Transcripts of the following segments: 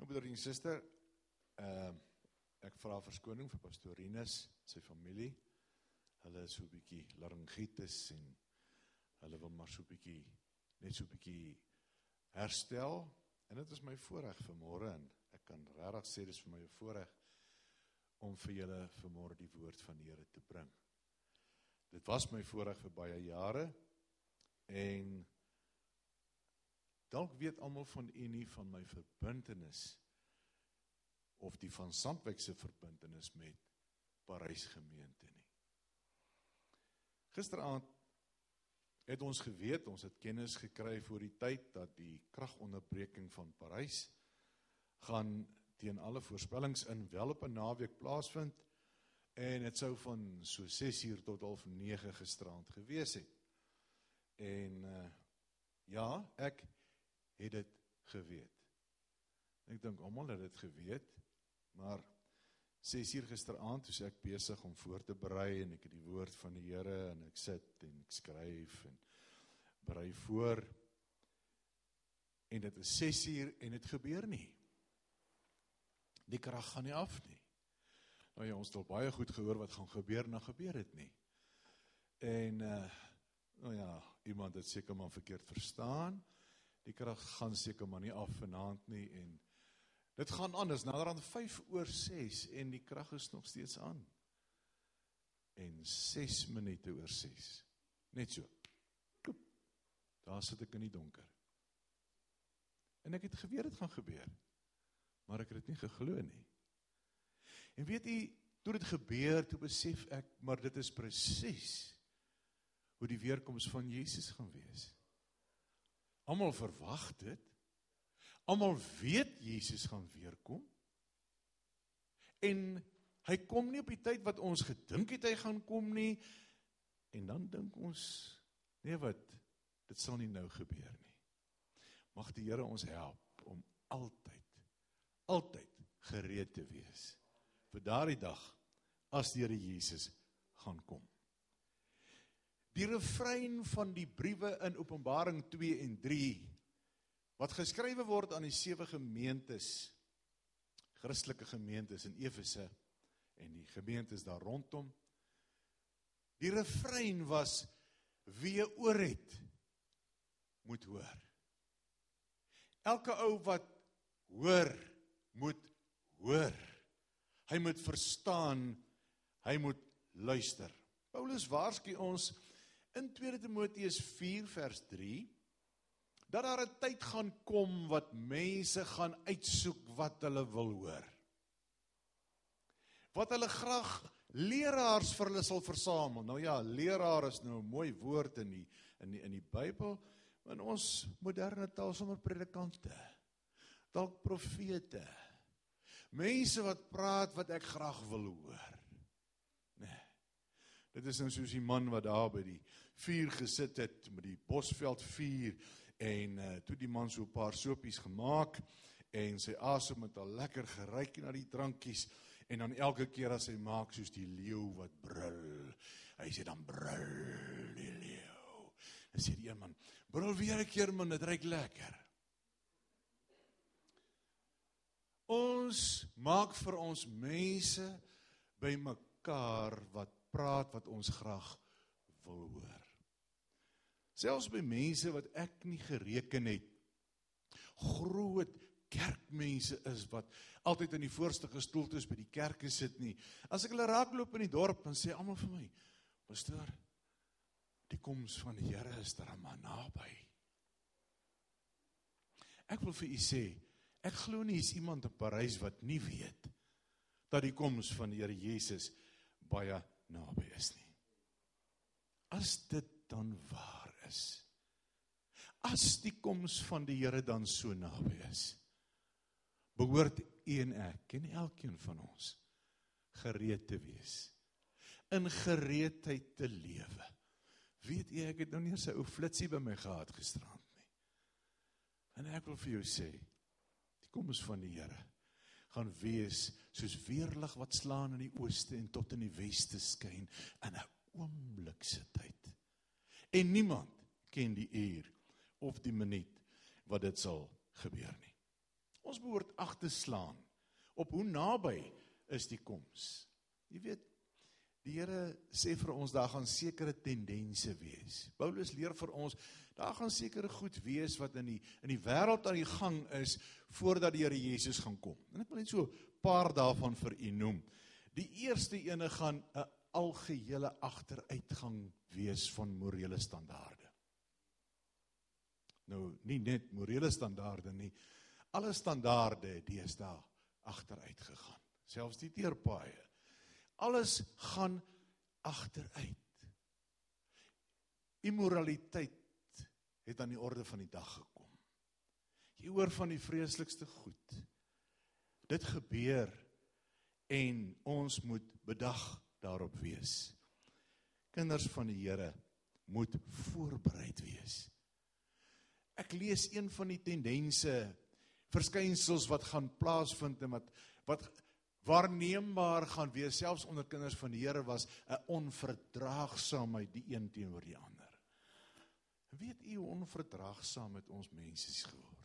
Nou broer en suster, ehm uh, ek vra verskoning vir pastorinus, sy familie. Hulle is so 'n bietjie laryngitis en hulle wil maar so 'n bietjie net so 'n bietjie herstel en dit is my voorreg vir môre en ek kan regtig sê dis vir my 'n voorreg om vir julle vanmôre die woord van die Here te bring. Dit was my voorreg vir baie jare en dalk weet almal van u nie van my verbintenis of die van Sandwyk se verbintenis met Parys gemeente nie. Gisteraand het ons geweet, ons het kennis gekry voor die tyd dat die kragonderbreking van Parys gaan teen alle voorspellings in wel op 'n naweek plaasvind en dit sou van so 6 uur tot half 9 gisterand gewees het. En uh ja, ek het dit geweet. Ek dink almal het dit geweet, maar 6 uur gisteraand toe ek besig om voor te berei en ek het die woord van die Here en ek sit en ek skryf en berei voor en dit is 6 uur en dit gebeur nie. Die krag gaan nie af nie. Nou ja, ons het al baie goed gehoor wat gaan gebeur en dan gebeur dit nie. En uh nou ja, iemand het seker maar verkeerd verstaan. Die krag gaan seker maar nie af vanaand nie en dit gaan anders nader aan 5 oor 6 en die krag is nog steeds aan. En 6 minute oor 6. Net so. Koop. Daar sit ek in die donker. En ek het geweet dit gaan gebeur. Maar ek het dit nie geglo nie. En weet u, toe dit gebeur, toe besef ek, maar dit is presies hoe die weerkoms van Jesus gaan wees. Almal verwag dit. Almal weet Jesus gaan weerkom. En hy kom nie op die tyd wat ons gedink het hy gaan kom nie. En dan dink ons, nee wat, dit sal nie nou gebeur nie. Mag die Here ons help om altyd altyd gereed te wees vir daardie dag as die Here Jesus gaan kom. Die refrein van die briewe in Openbaring 2 en 3 wat geskrywe word aan die sewe gemeentes Christelike gemeentes in Efese en die gemeentes daar rondom. Die refrein was wie oor het moet hoor. Elke ou wat hoor moet hoor. Hy moet verstaan, hy moet luister. Paulus waarsku ons in 2 Timoteus 4 vers 3 dat daar 'n tyd gaan kom wat mense gaan uitsoek wat hulle wil hoor. Wat hulle graag leraars vir hulle sal versamel. Nou ja, leraar is nou 'n mooi woord in die in die in die Bybel, maar in ons moderne taal sommer predikante. Dalk profete. Mense wat praat wat ek graag wil hoor. Dit is nou soos die man wat daar by die vuur gesit het met die Bosveld vuur en uh, toe die man so 'n paar sopies gemaak en sy asem het al lekker geruik na die drankies en dan elke keer as hy maak soos die leeu wat brul. Hy sê dan brul die leeu. Dan sê die een man, "Brul weer 'n keer man, dit ruik lekker." Ons maak vir ons mense bymekaar wat praat wat ons graag wil hoor. Selfs by mense wat ek nie gereken het. Groot kerkmense is wat altyd in die voorste gestoeltes by die kerke sit nie. As ek hulle raakloop in die dorp dan sê almal vir my: "Pastoor, die koms van die Here is daar maar naby." Ek wil vir u sê, Ek glo nie is iemand in Parys wat nie weet dat die koms van die Here Jesus baie naby is nie. As dit dan waar is. As die koms van die Here dan so naby is. Behoort u en ek en elkeen van ons gereed te wees. In gereedheid te lewe. Weet jy ek het nou nie so 'n ou flitsie by my gehad gisterand nie. En ek wil vir jou sê, koms van die Here gaan wees soos weerlig wat slaan in die ooste en tot in die weste skyn in 'n oomblik se tyd. En niemand ken die uur of die minuut wat dit sal gebeur nie. Ons behoort ag te slaan op hoe naby is die koms. Jy weet, die Here sê vir ons daar gaan sekere tendense wees. Paulus leer vir ons daar gaan sekere goed wees wat in die in die wêreld aan die gang is voordat die Here Jesus gaan kom. En ek wil net so 'n paar daarvan vir u noem. Die eerste ene gaan 'n algehele agteruitgang wees van morele standaarde. Nou, nie net morele standaarde nie. Alle standaarde deesdae agteruit gegaan, selfs die teerpaaie. Alles gaan agteruit. Immoraliteit het aan die orde van die dag gekom. Jy hoor van die vreeslikste goed. Dit gebeur en ons moet bedag daarop wees. Kinders van die Here moet voorbereid wees. Ek lees een van die tendense verskynsels wat gaan plaasvind en wat wat waarneembaar gaan wees selfs onder kinders van die Here was 'n onverdraagsaamheid die een teenoor die ander. Weet u hoe onverdraagsaam met ons mense geword?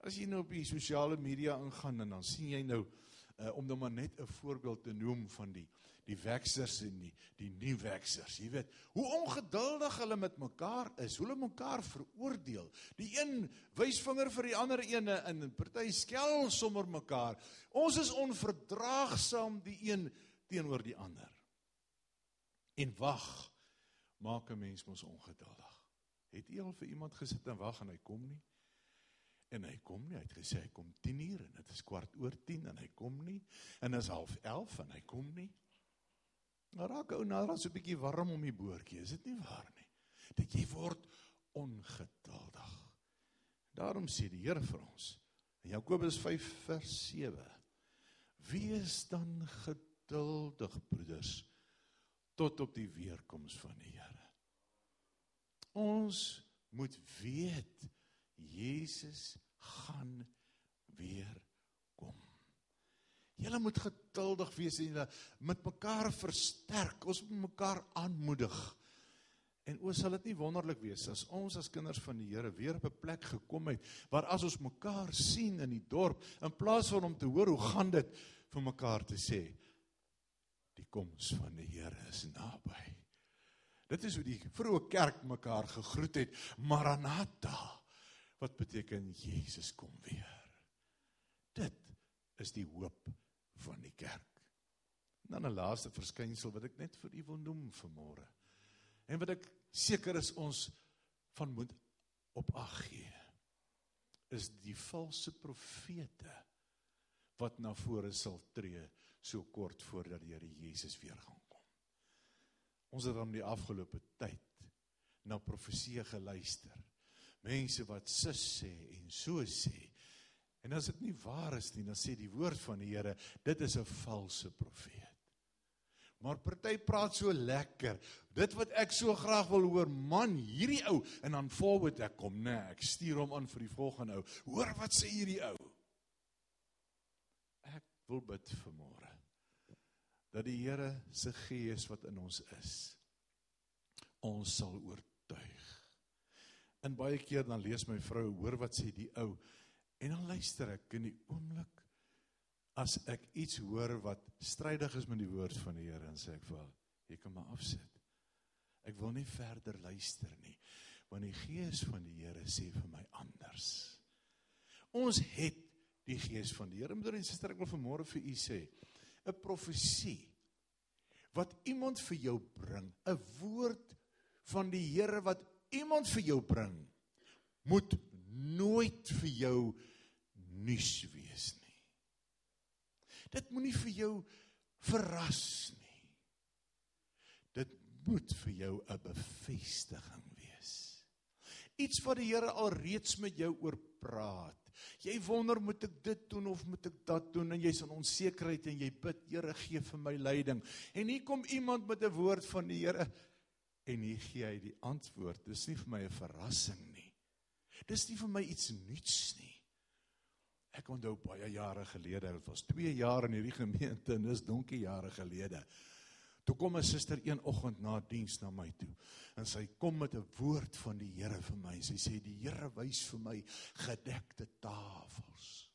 As jy nou op die sosiale media ingaan en dan sien jy nou uh, om nou maar net 'n voorbeeld te noem van die die weksers en die die nie weksers. Jy weet, hoe ongeduldig hulle met mekaar is, hulle mekaar veroordeel. Die een wys vinger vir die ander ene en party skel sommer mekaar. Ons is onverdraagsaam die een teenoor die ander. En wag, maak 'n mens mos ongeduldig. Het jy al vir iemand gesit en wag en hy kom nie? En hy kom nie. Hy het gesê hy kom 10 uur en dit is kwart oor 10 en hy kom nie. En dit is half 11 en hy kom nie. Nou raak ou nou dan so 'n bietjie warm om die boortjie. Is dit nie waar nie? Dat jy word ongeduldig. Daarom sê die Here vir ons in Jakobus 5 vers 7: Wees dan geduldig, broeders, tot op die weerkoms van die Here. Ons moet weet Jesus gaan weer. Julle moet geduldig wees en met mekaar versterk. Ons moet mekaar aanmoedig. En o, sal dit nie wonderlik wees as ons as kinders van die Here weer op 'n plek gekom het waar as ons mekaar sien in die dorp in plaas van om te hoor hoe gaan dit vir mekaar te sê die koms van die Here is naby. Dit is hoe die vroeë kerk mekaar gegroet het, Maranatha wat beteken Jesus kom weer. Dit is die hoop van die kerk. Dan 'n laaste verskynsel wat ek net vir u wil noem vanmôre. En wat ek seker is ons van moet op ag gee is die valse profete wat na vore sal tree so kort voordat die Here Jesus weer gaan kom. Ons het dan die afgelope tyd na profeseë geluister mense wat sus sê en so sê. En as dit nie waar is nie, dan sê die woord van die Here, dit is 'n valse profeet. Maar party praat so lekker. Dit wat ek so graag wil hoor, man, hierdie ou en dan forward ek kom, nê, nee, ek stuur hom aan vir die volgende ou. Hoor wat sê hierdie ou? Ek wil bid vir môre dat die Here se gees wat in ons is ons sal oortuig En baie keer dan lees my vrou, hoor wat sê die ou. En dan luister ek in die oomblik as ek iets hoor wat strydig is met die woord van die Here en sê ek vir haar, jy kan maar afsit. Ek wil nie verder luister nie, want die gees van die Here sê vir my anders. Ons het die gees van die Here. Moeder en suster, ek wil vanmôre vir u sê, 'n profesie wat iemand vir jou bring, 'n woord van die Here wat iemand vir jou bring, moet nooit vir jou nuus wees nie. Dit moenie vir jou verras nie. Dit moet vir jou 'n bevestiging wees. Iets wat die Here al reeds met jou oor praat. Jy wonder moet ek dit doen of moet ek dat doen en jy's in onsekerheid en jy bid Here gee vir my leiding. En hier kom iemand met 'n woord van die Here en hier gee hy die antwoord. Dis nie vir my 'n verrassing nie. Dis nie vir my iets nuuts nie. Ek onthou baie jare gelede, dit was 2 jaar in hierdie gemeente en dis donkie jare gelede. Toe kom 'n suster een oggend na diens na my toe en sy kom met 'n woord van die Here vir my. Sy sê die Here wys vir my gedekte tafels.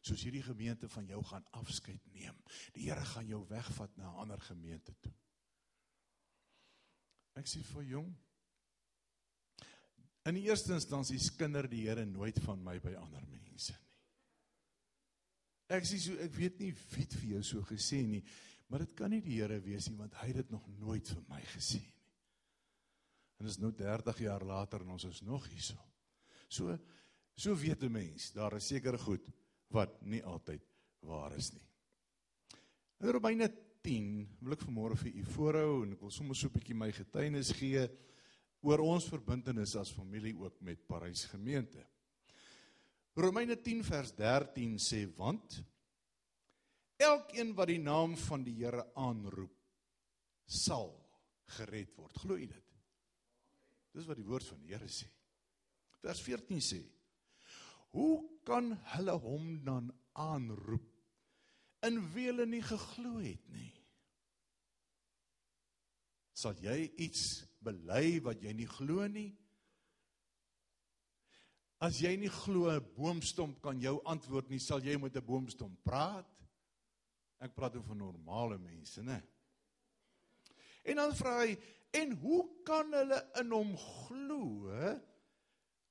Soos hierdie gemeente van jou gaan afskeid neem. Die Here gaan jou wegvat na 'n ander gemeente toe. Ek sê vir jong In die eerste instansie skinder die Here nooit van my by ander mense nie. Ek sê so ek weet nie wie het vir jou so gesê nie, maar dit kan nie die Here wees nie want hy het dit nog nooit vir my gesê nie. En dit is nou 30 jaar later en ons is nog hierso. So so weet 'n mens, daar is seker goed wat nie altyd waar is nie. In Romeine 10 wil ek vanmôre vir u voorhou en ek wil sommer so 'n bietjie my getuienis gee oor ons verbintenis as familie ook met Parys gemeente. Romeine 10 vers 13 sê want elkeen wat die naam van die Here aanroep sal gered word. Glo jy dit? Dis wat die woord van die Here sê. Vers 14 sê: Hoe kan hulle hom dan aanroep in wie hulle nie geglo het nie? Sal jy iets bely wat jy nie glo nie? As jy nie glo 'n boomstomp kan jou antwoord nie, sal jy met 'n boomstomp praat? Ek praat oor normale mense, né? En dan vra hy, en hoe kan hulle in hom glo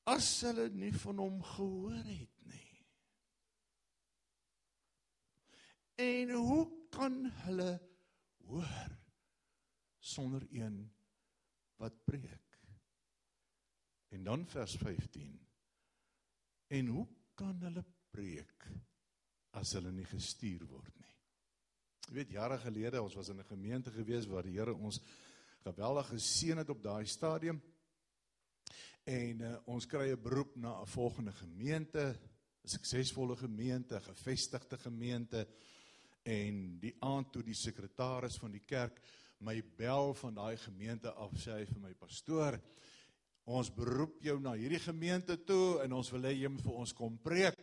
as hulle nie van hom gehoor het nie? En hoe kan hulle hoor sonder een wat preek. En dan vers 15. En hoe kan hulle preek as hulle nie gestuur word nie? Jy weet jare gelede ons was in 'n gemeente gewees waar die Here ons geweldig geseën het op daai stadium. En uh, ons kry 'n beroep na 'n volgende gemeente, 'n suksesvolle gemeente, gevestigde gemeente. En die aand toe die sekretaris van die kerk my bel van daai gemeente af sê hy vir my pastoor ons beroep jou na hierdie gemeente toe en ons wil hê jy moet vir ons kom preek.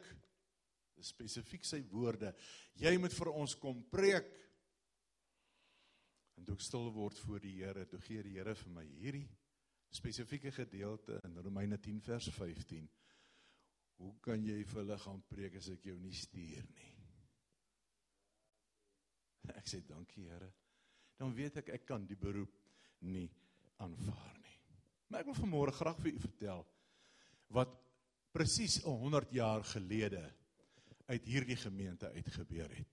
Spesifiek sy woorde. Jy moet vir ons kom preek. En toe ek stil word voor die Here toe gee die Here vir my hierdie spesifieke gedeelte in Romeine 10 vers 15 hoe kan jy vir hulle gaan preek as ek jou nie stuur nie? Ek sê dankie Here. Dan weet ek ek kan die beroep nie aanvaar nie. Maar ek wil vanmôre graag vir u vertel wat presies 100 jaar gelede uit hierdie gemeente uitgebeur het.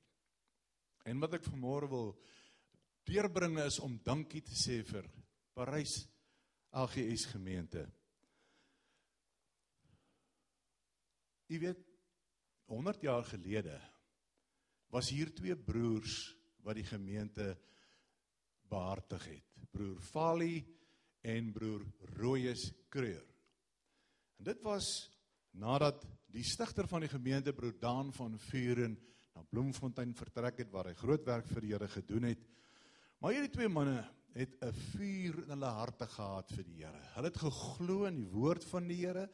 En wat ek vanmôre wil deurbring is om dankie te sê vir Parys LGS gemeente. U weet 100 jaar gelede was hier twee broers wat die gemeente behartig het. Broer Fali en broer Rooyes Kreur. En dit was nadat die stigter van die gemeente broer Daan van Vuren na Bloemfontein vertrek het waar hy groot werk vir die Here gedoen het. Maar hierdie twee manne het 'n vuur in hulle harte gehad vir die Here. Hulle het geglo in die woord van die Here.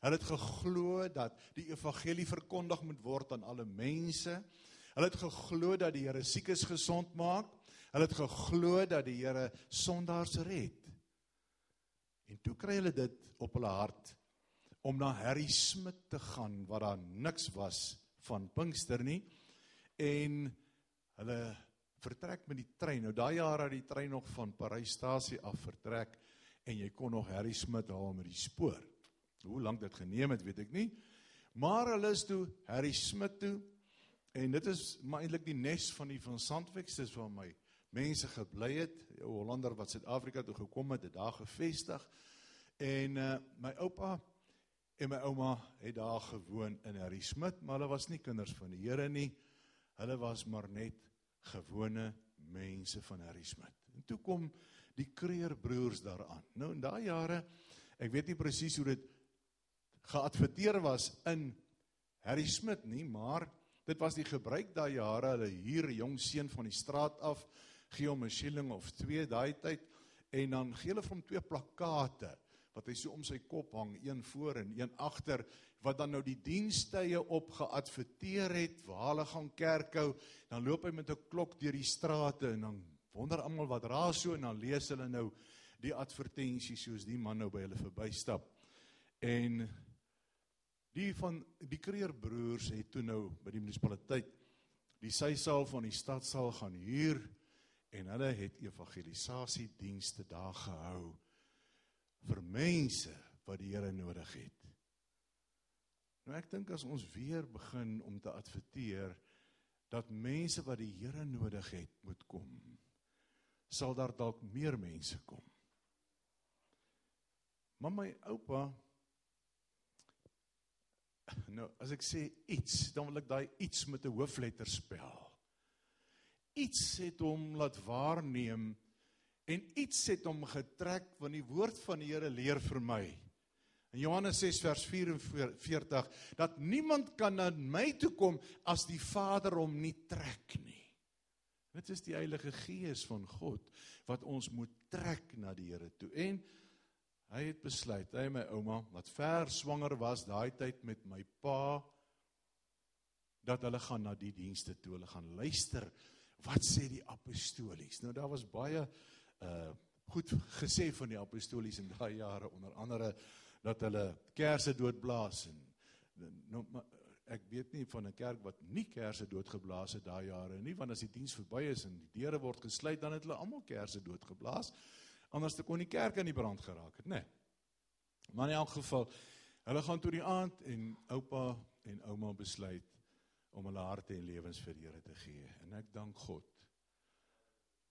Hulle het geglo dat die evangelie verkondig moet word aan alle mense. Hulle het geglo dat die Here siekes gesond maak. Hulle het geglo dat die Here sondaars red. En toe kry hulle dit op hulle hart om na Harry Smit te gaan wat daar niks was van Pinkster nie en hulle vertrek met die trein. Nou daai jare het die trein nog van Parysstasie af vertrek en jy kon nog Harry Smit haal met die spoor. Hoe lank dit geneem het, weet ek nie. Maar hulle is toe Harry Smit toe en dit is maar eintlik die nes van die van Sandwyk, dis vir my mense gebly het, 'n Hollander wat Suid-Afrika toe gekom het, het daar gevestig. En uh my oupa en my ouma het daar gewoon in Harry Smit, maar hulle was nie kinders van die Here nie. Hulle was maar net gewone mense van Harry Smit. En toe kom die Kreer broers daaraan. Nou in daai jare, ek weet nie presies hoe dit geadverteer was in Harry Smit nie, maar dit was die gebruik daai jare, hulle huur 'n jong seun van die straat af gee hom 'n shilling of 2 daai tyd en dan gee hulle vir hom twee plakkate wat hy so om sy kop hang, een voor en een agter wat dan nou die dienstye op geadverteer het waar hulle gaan kerk hou, dan loop hy met 'n klok deur die strate en dan Wonder almal wat raas so en dan lees hulle nou die advertensie soos die man nou by hulle verbystap. En die van die Kreer broers het toe nou by die munisipaliteit die sysaal van die stadsaal gaan huur en hulle het evangelisasie dienste daar gehou vir mense wat die Here nodig het. Nou ek dink as ons weer begin om te adverteer dat mense wat die Here nodig het moet kom, sal daar dalk meer mense kom. Maar my oupa nou as ek sê iets, dan wil ek daai iets met 'n hoofletter spel. Iets het hom laat waarneem en iets het hom getrek want die woord van die Here leer vir my In Johannes 6 vers 44 dat niemand kan na my toe kom as die Vader hom nie trek nie. Dit is die Heilige Gees van God wat ons moet trek na die Here toe. En hy het besluit, hy my ouma wat ver swanger was daai tyd met my pa dat hulle gaan na die dienste toe, hulle gaan luister wat sê die apostolies. Nou daar was baie uh goed gesê van die apostolies in daai jare onder andere dat hulle kersse doodblaas en nou ek weet nie van 'n kerk wat nie kersse doodgeblaas het daai jare nie want as die diens verby is en die deure word gesluit dan het hulle almal kersse doodgeblaas anders te kon die kerk aan die brand geraak het nê nee. maar in elk geval hulle gaan toe die aand en oupa en ouma besluit om hulle harte en lewens vir die Here te gee en ek dank God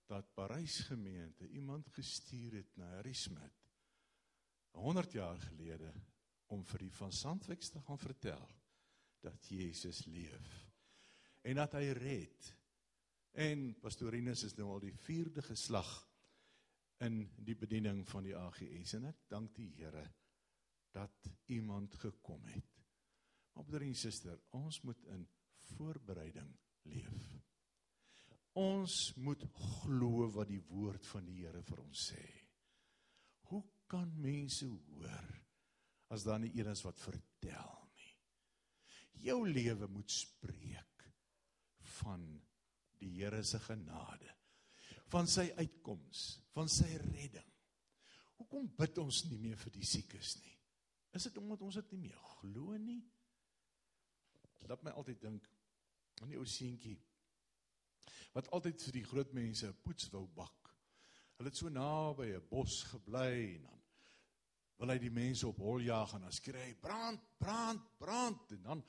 dat Parys gemeente iemand gestuur het na Harry Smith 100 jaar gelede om vir die van Sandwyk te gaan vertel dat Jesus leef en dat hy red. En pastorinus is nou al die 4de geslag in die bediening van die AGS en ek dank die Here dat iemand gekom het. Maar broer en suster, ons moet in voorbereiding leef. Ons moet glo wat die woord van die Here vir ons sê kan mense hoor as daar nie een is wat vertel nie. Jou lewe moet spreek van die Here se genade, van sy uitkoms, van sy redding. Hoekom bid ons nie meer vir die siekes nie? Is dit omdat ons dit nie meer glo nie? Laat my altyd dink aan die ou seentjie wat altyd vir die groot mense poets wou bak. Hulle het so naby 'n bos gebly en dan wil hy die mense op hol jaag en dan skree hy brand, brand, brand en dan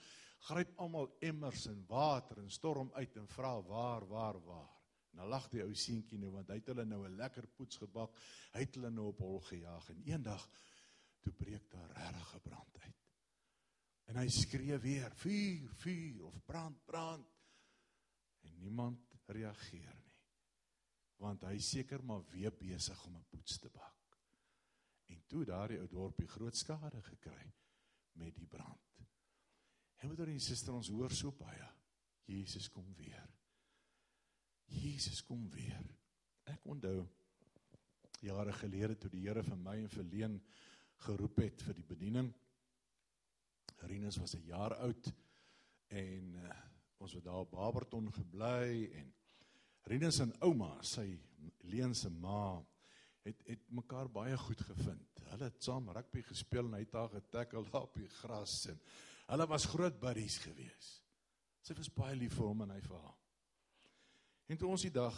gryp almal emmers en water en storm uit en vra waar, waar, waar. En dan lag die ou seentjie nou want hy het hulle nou 'n lekker poets gebak. Hy het hulle nou op hol gejaag en eendag toe breek daar regtig 'n brand uit. En hy skree weer: "Vuur, vuur of brand, brand." En niemand reageer nie want hy seker maar weer besig om 'n poets te bak. En toe daardie ou dorpie groot skade gekry met die brand. En moeder en suster ons hoor so baie. Jesus kom weer. Jesus kom weer. Ek onthou jare gelede toe die Here vir my en vir Leen geroep het vir die bediening. Rinus was 'n jaar oud en uh, ons het daar op Barberton gebly en Rinus en ouma, sy Leen se ma, het het mekaar baie goed gevind. Hulle het saam rugby gespeel en hy het haar getackle op die gras en hulle was groot buddies gewees. Sy was baie lief vir hom en hy vir haar. En toe ons die dag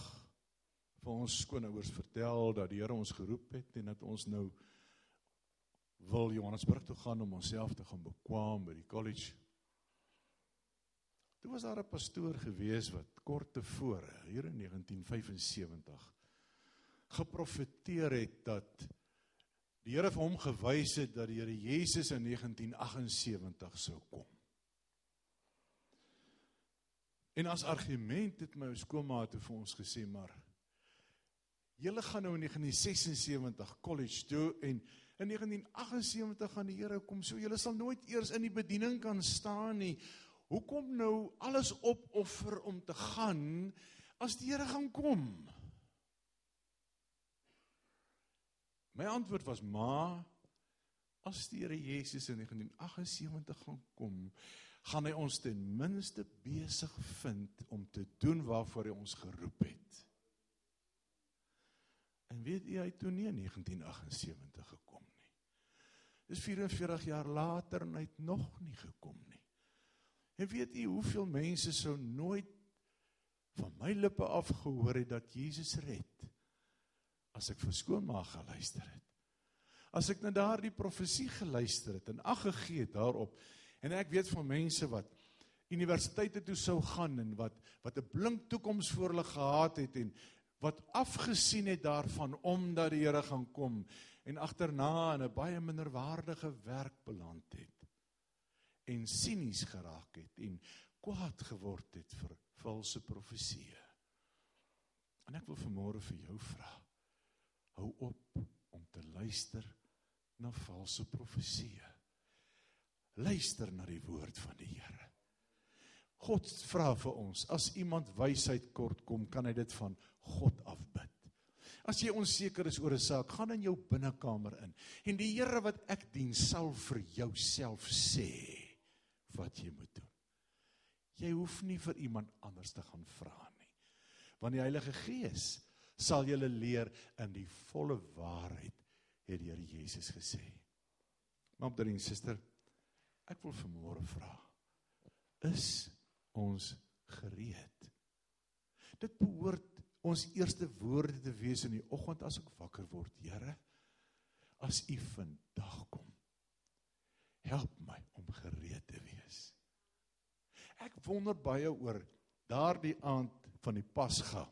vir ons skoonouers vertel dat die Here ons geroep het en dat ons nou wil Johannesburg toe gaan om onsself te gaan bekwam by die college Toe was daar 'n pastoor gewees wat kort tevore, hier in 1975, geprofeteer het dat die Here vir hom gewys het dat die Here Jesus in 1978 sou kom. En as argument het my skoolmaat vir ons gesê maar julle gaan nou in 1976 college toe en in 1978 gaan die Here kom. So julle sal nooit eers in die bediening kan staan nie hoekom nou alles opoffer om te gaan as die Here gaan kom? My antwoord was: "Ma, as die Here Jesus in 1978 gaan kom, gaan hy ons ten minste besig vind om te doen waarvoor hy ons geroep het." En weet jy hy toe nie in 1978 gekom. Dis 44 jaar later en hy het nog nie gekom nie. En weet jy hoeveel mense sou nooit van my lippe af gehoor het dat Jesus red as ek vir skoonmaak geluister het. As ek na daardie profesie geluister het en ag gegee het daarop en ek weet van mense wat universiteite toe sou gaan en wat wat 'n blink toekoms voor hulle gehad het en wat afgesien het daarvan omdat die Here gaan kom en agterna in 'n baie minderwaardige werk beland het en sinies geraak het en kwaad geword het vir valse profeseë. En ek wil vanmôre vir jou vra. Hou op om te luister na valse profeseë. Luister na die woord van die Here. God vra vir ons, as iemand wysheid kort kom, kan hy dit van God afbid. As jy onseker is oor 'n saak, gaan in jou binnekamer in en die Here wat ek dien sal vir jou self sê wat jy moet doen. Jy hoef nie vir iemand anders te gaan vra nie. Want die Heilige Gees sal julle leer in die volle waarheid, het die Here Jesus gesê. Maar broer en suster, ek wil vanmôre vra, is ons gereed? Dit behoort ons eerste woorde te wees in die oggend as ek wakker word, Here. As U vandag kom, help my om gereed te wees. Ek wonder baie oor daardie aand van die Pasga.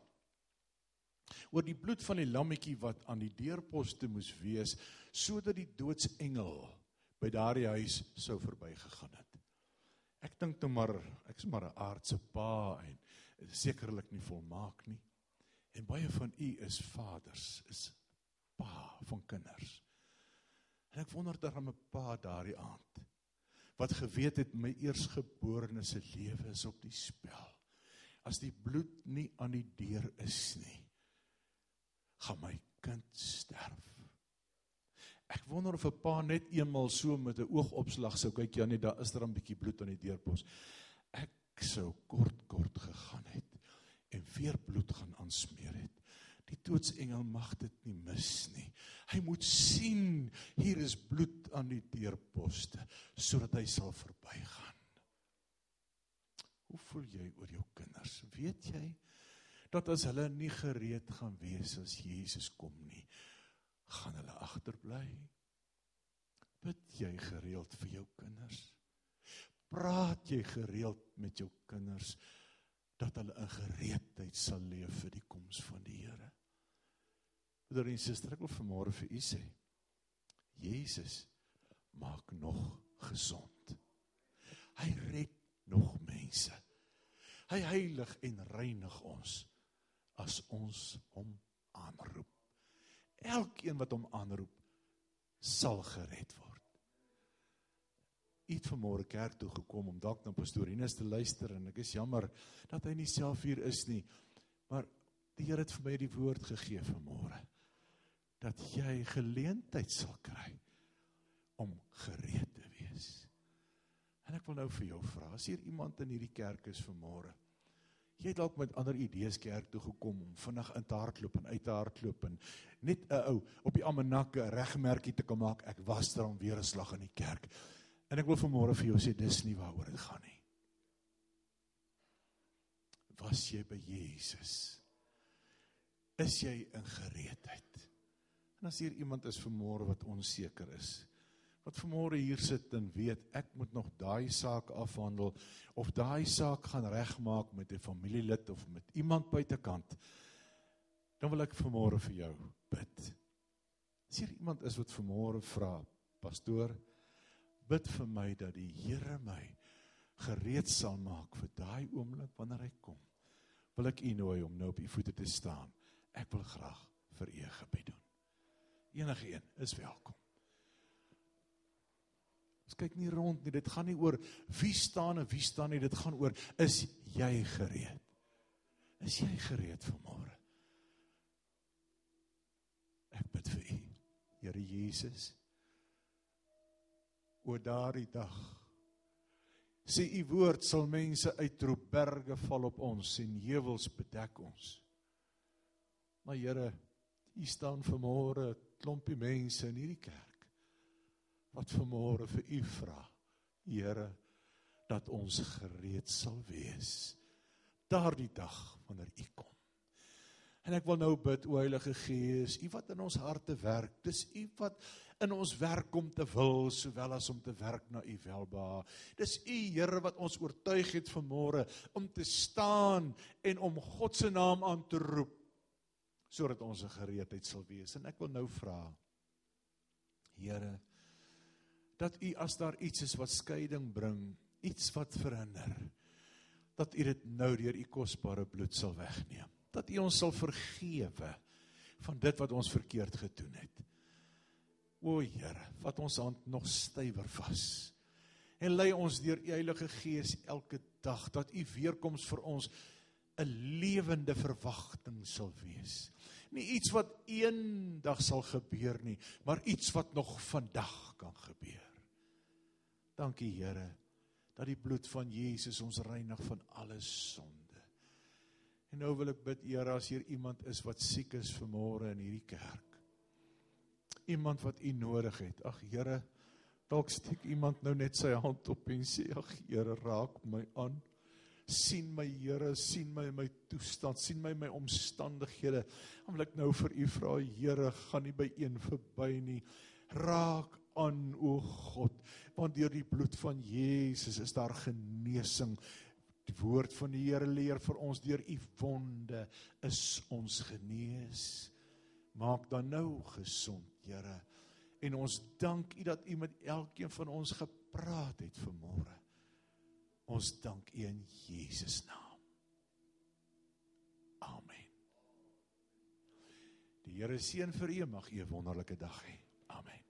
Oor die bloed van die lammetjie wat aan die deurposte moes wees sodat die doodsengel by daardie huis sou verbygegaan het. Ek dink toe maar ek's maar 'n aardse pa en sekerlik nie volmaak nie. En baie van u is vaders, is pa van kinders. En ek wonder dan 'n pa daardie aand wat geweet het my eersgeborene se lewe is op die spel. As die bloed nie aan die deur is nie, gaan my kind sterf. Ek wonder of 'n pa net eenmal so met 'n oogopslag sou kyk, ja nee, daar is er 'n bietjie bloed aan die deurpos. Ek sou kort kort gegaan het en weer bloed gaan aansmeer het. Die doodsengel mag dit nie mis nie. Hy moet sien hier is bloed aan die deurposte sodat hy sal verbygaan. Hoe voel jy oor jou kinders? Weet jy dat as hulle nie gereed gaan wees as Jesus kom nie, gaan hulle agterbly? Bid jy gereeld vir jou kinders? Praat jy gereeld met jou kinders? Dat hulle in gereedheid sal leef vir die koms van die Here. Broer en suster, ek wil vanmôre vir u sê, Jesus maak nog gesond. Hy red nog mense. Hy heilig en reinig ons as ons hom aanroep. Elkeen wat hom aanroep, sal gered word het vanmôre kerk toe gekom om dalk na pastorinus te luister en ek is jammer dat hy nie self hier is nie. Maar die Here het vir my die woord gegee vanmôre dat jy geleentheid sal kry om gereed te wees. En ek wil nou vir jou vra, as hier iemand in hierdie kerk is vanmôre, jy het dalk met ander idees kerk toe gekom om vinnig in te hardloop en uit te hardloop en net 'n ou op die almanakke 'n regmerkie te kan maak, ek was daar om weer 'n slag in die kerk. En ek wil vanmôre vir jou sê dis nie waaroor dit gaan nie. Was jy by Jesus? Is jy in gereedheid? En as hier iemand is vanmôre wat onseker is, wat vanmôre hier sit en weet ek moet nog daai saak afhandel of daai saak gaan regmaak met 'n familielid of met iemand buitekant, dan wil ek vanmôre vir jou bid. As hier iemand is wat vanmôre vra, pastoor, bid vir my dat die Here my gereed sal maak vir daai oomblik wanneer hy kom. Wil ek u nooi om nou op u voete te staan. Ek wil graag vir u gebed doen. Enige een is welkom. Ons kyk nie rond nie. Dit gaan nie oor wie staan en wie staan nie. Dit gaan oor is jy gereed? Is jy gereed vir môre? Ek bid vir u. Here Jesus oor daardie dag. Sê u woord sal mense uitroep, berge val op ons en heuwels bedek ons. Maar Here, Hier staan vanmôre 'n klompie mense in hierdie kerk wat vanmôre vir u vra, Here, dat ons gereed sal wees daardie dag wanneer u kom. En ek wil nou bid o Heilige Gees, U wat in ons harte werk. Dis U wat in ons werk om te wil sowel as om te werk na U welbehae. Dis U Here wat ons oortuig het vanmôre om te staan en om God se naam aan te roep sodat ons 'n gereedheid sal wees. En ek wil nou vra Here dat U as daar iets is wat skeiding bring, iets wat verhinder, dat U dit nou deur U kosbare bloed sal wegneem dat U ons sal vergewe van dit wat ons verkeerd gedoen het. O Here, vat ons hand nog stywer vas. En lei ons deur U Heilige Gees elke dag dat U weerkoms vir ons 'n lewende verwagting sal wees. Nie iets wat eendag sal gebeur nie, maar iets wat nog vandag kan gebeur. Dankie Here dat die bloed van Jesus ons reinig van alle sonde. En nou wil ek bid, Here, as hier iemand is wat siek is vanmôre in hierdie kerk. Iemand wat U nodig het. Ag Here, dalk steek iemand nou net sy hand op en sê, ag Here, raak my aan. sien my Here, sien my my toestand, sien my my omstandighede. Dan wil ek nou vir U vra, Here, gaan nie by een verby nie. Raak aan o God, want deur die bloed van Jesus is daar genesing Die woord van die Here leer vir ons deur u wonde is ons genees. Maak dan nou gesond, Here. En ons dank u dat u met elkeen van ons gepraat het vanmôre. Ons dank u in Jesus naam. Amen. Die Here seën vir u, mag u 'n wonderlike dag hê. Amen.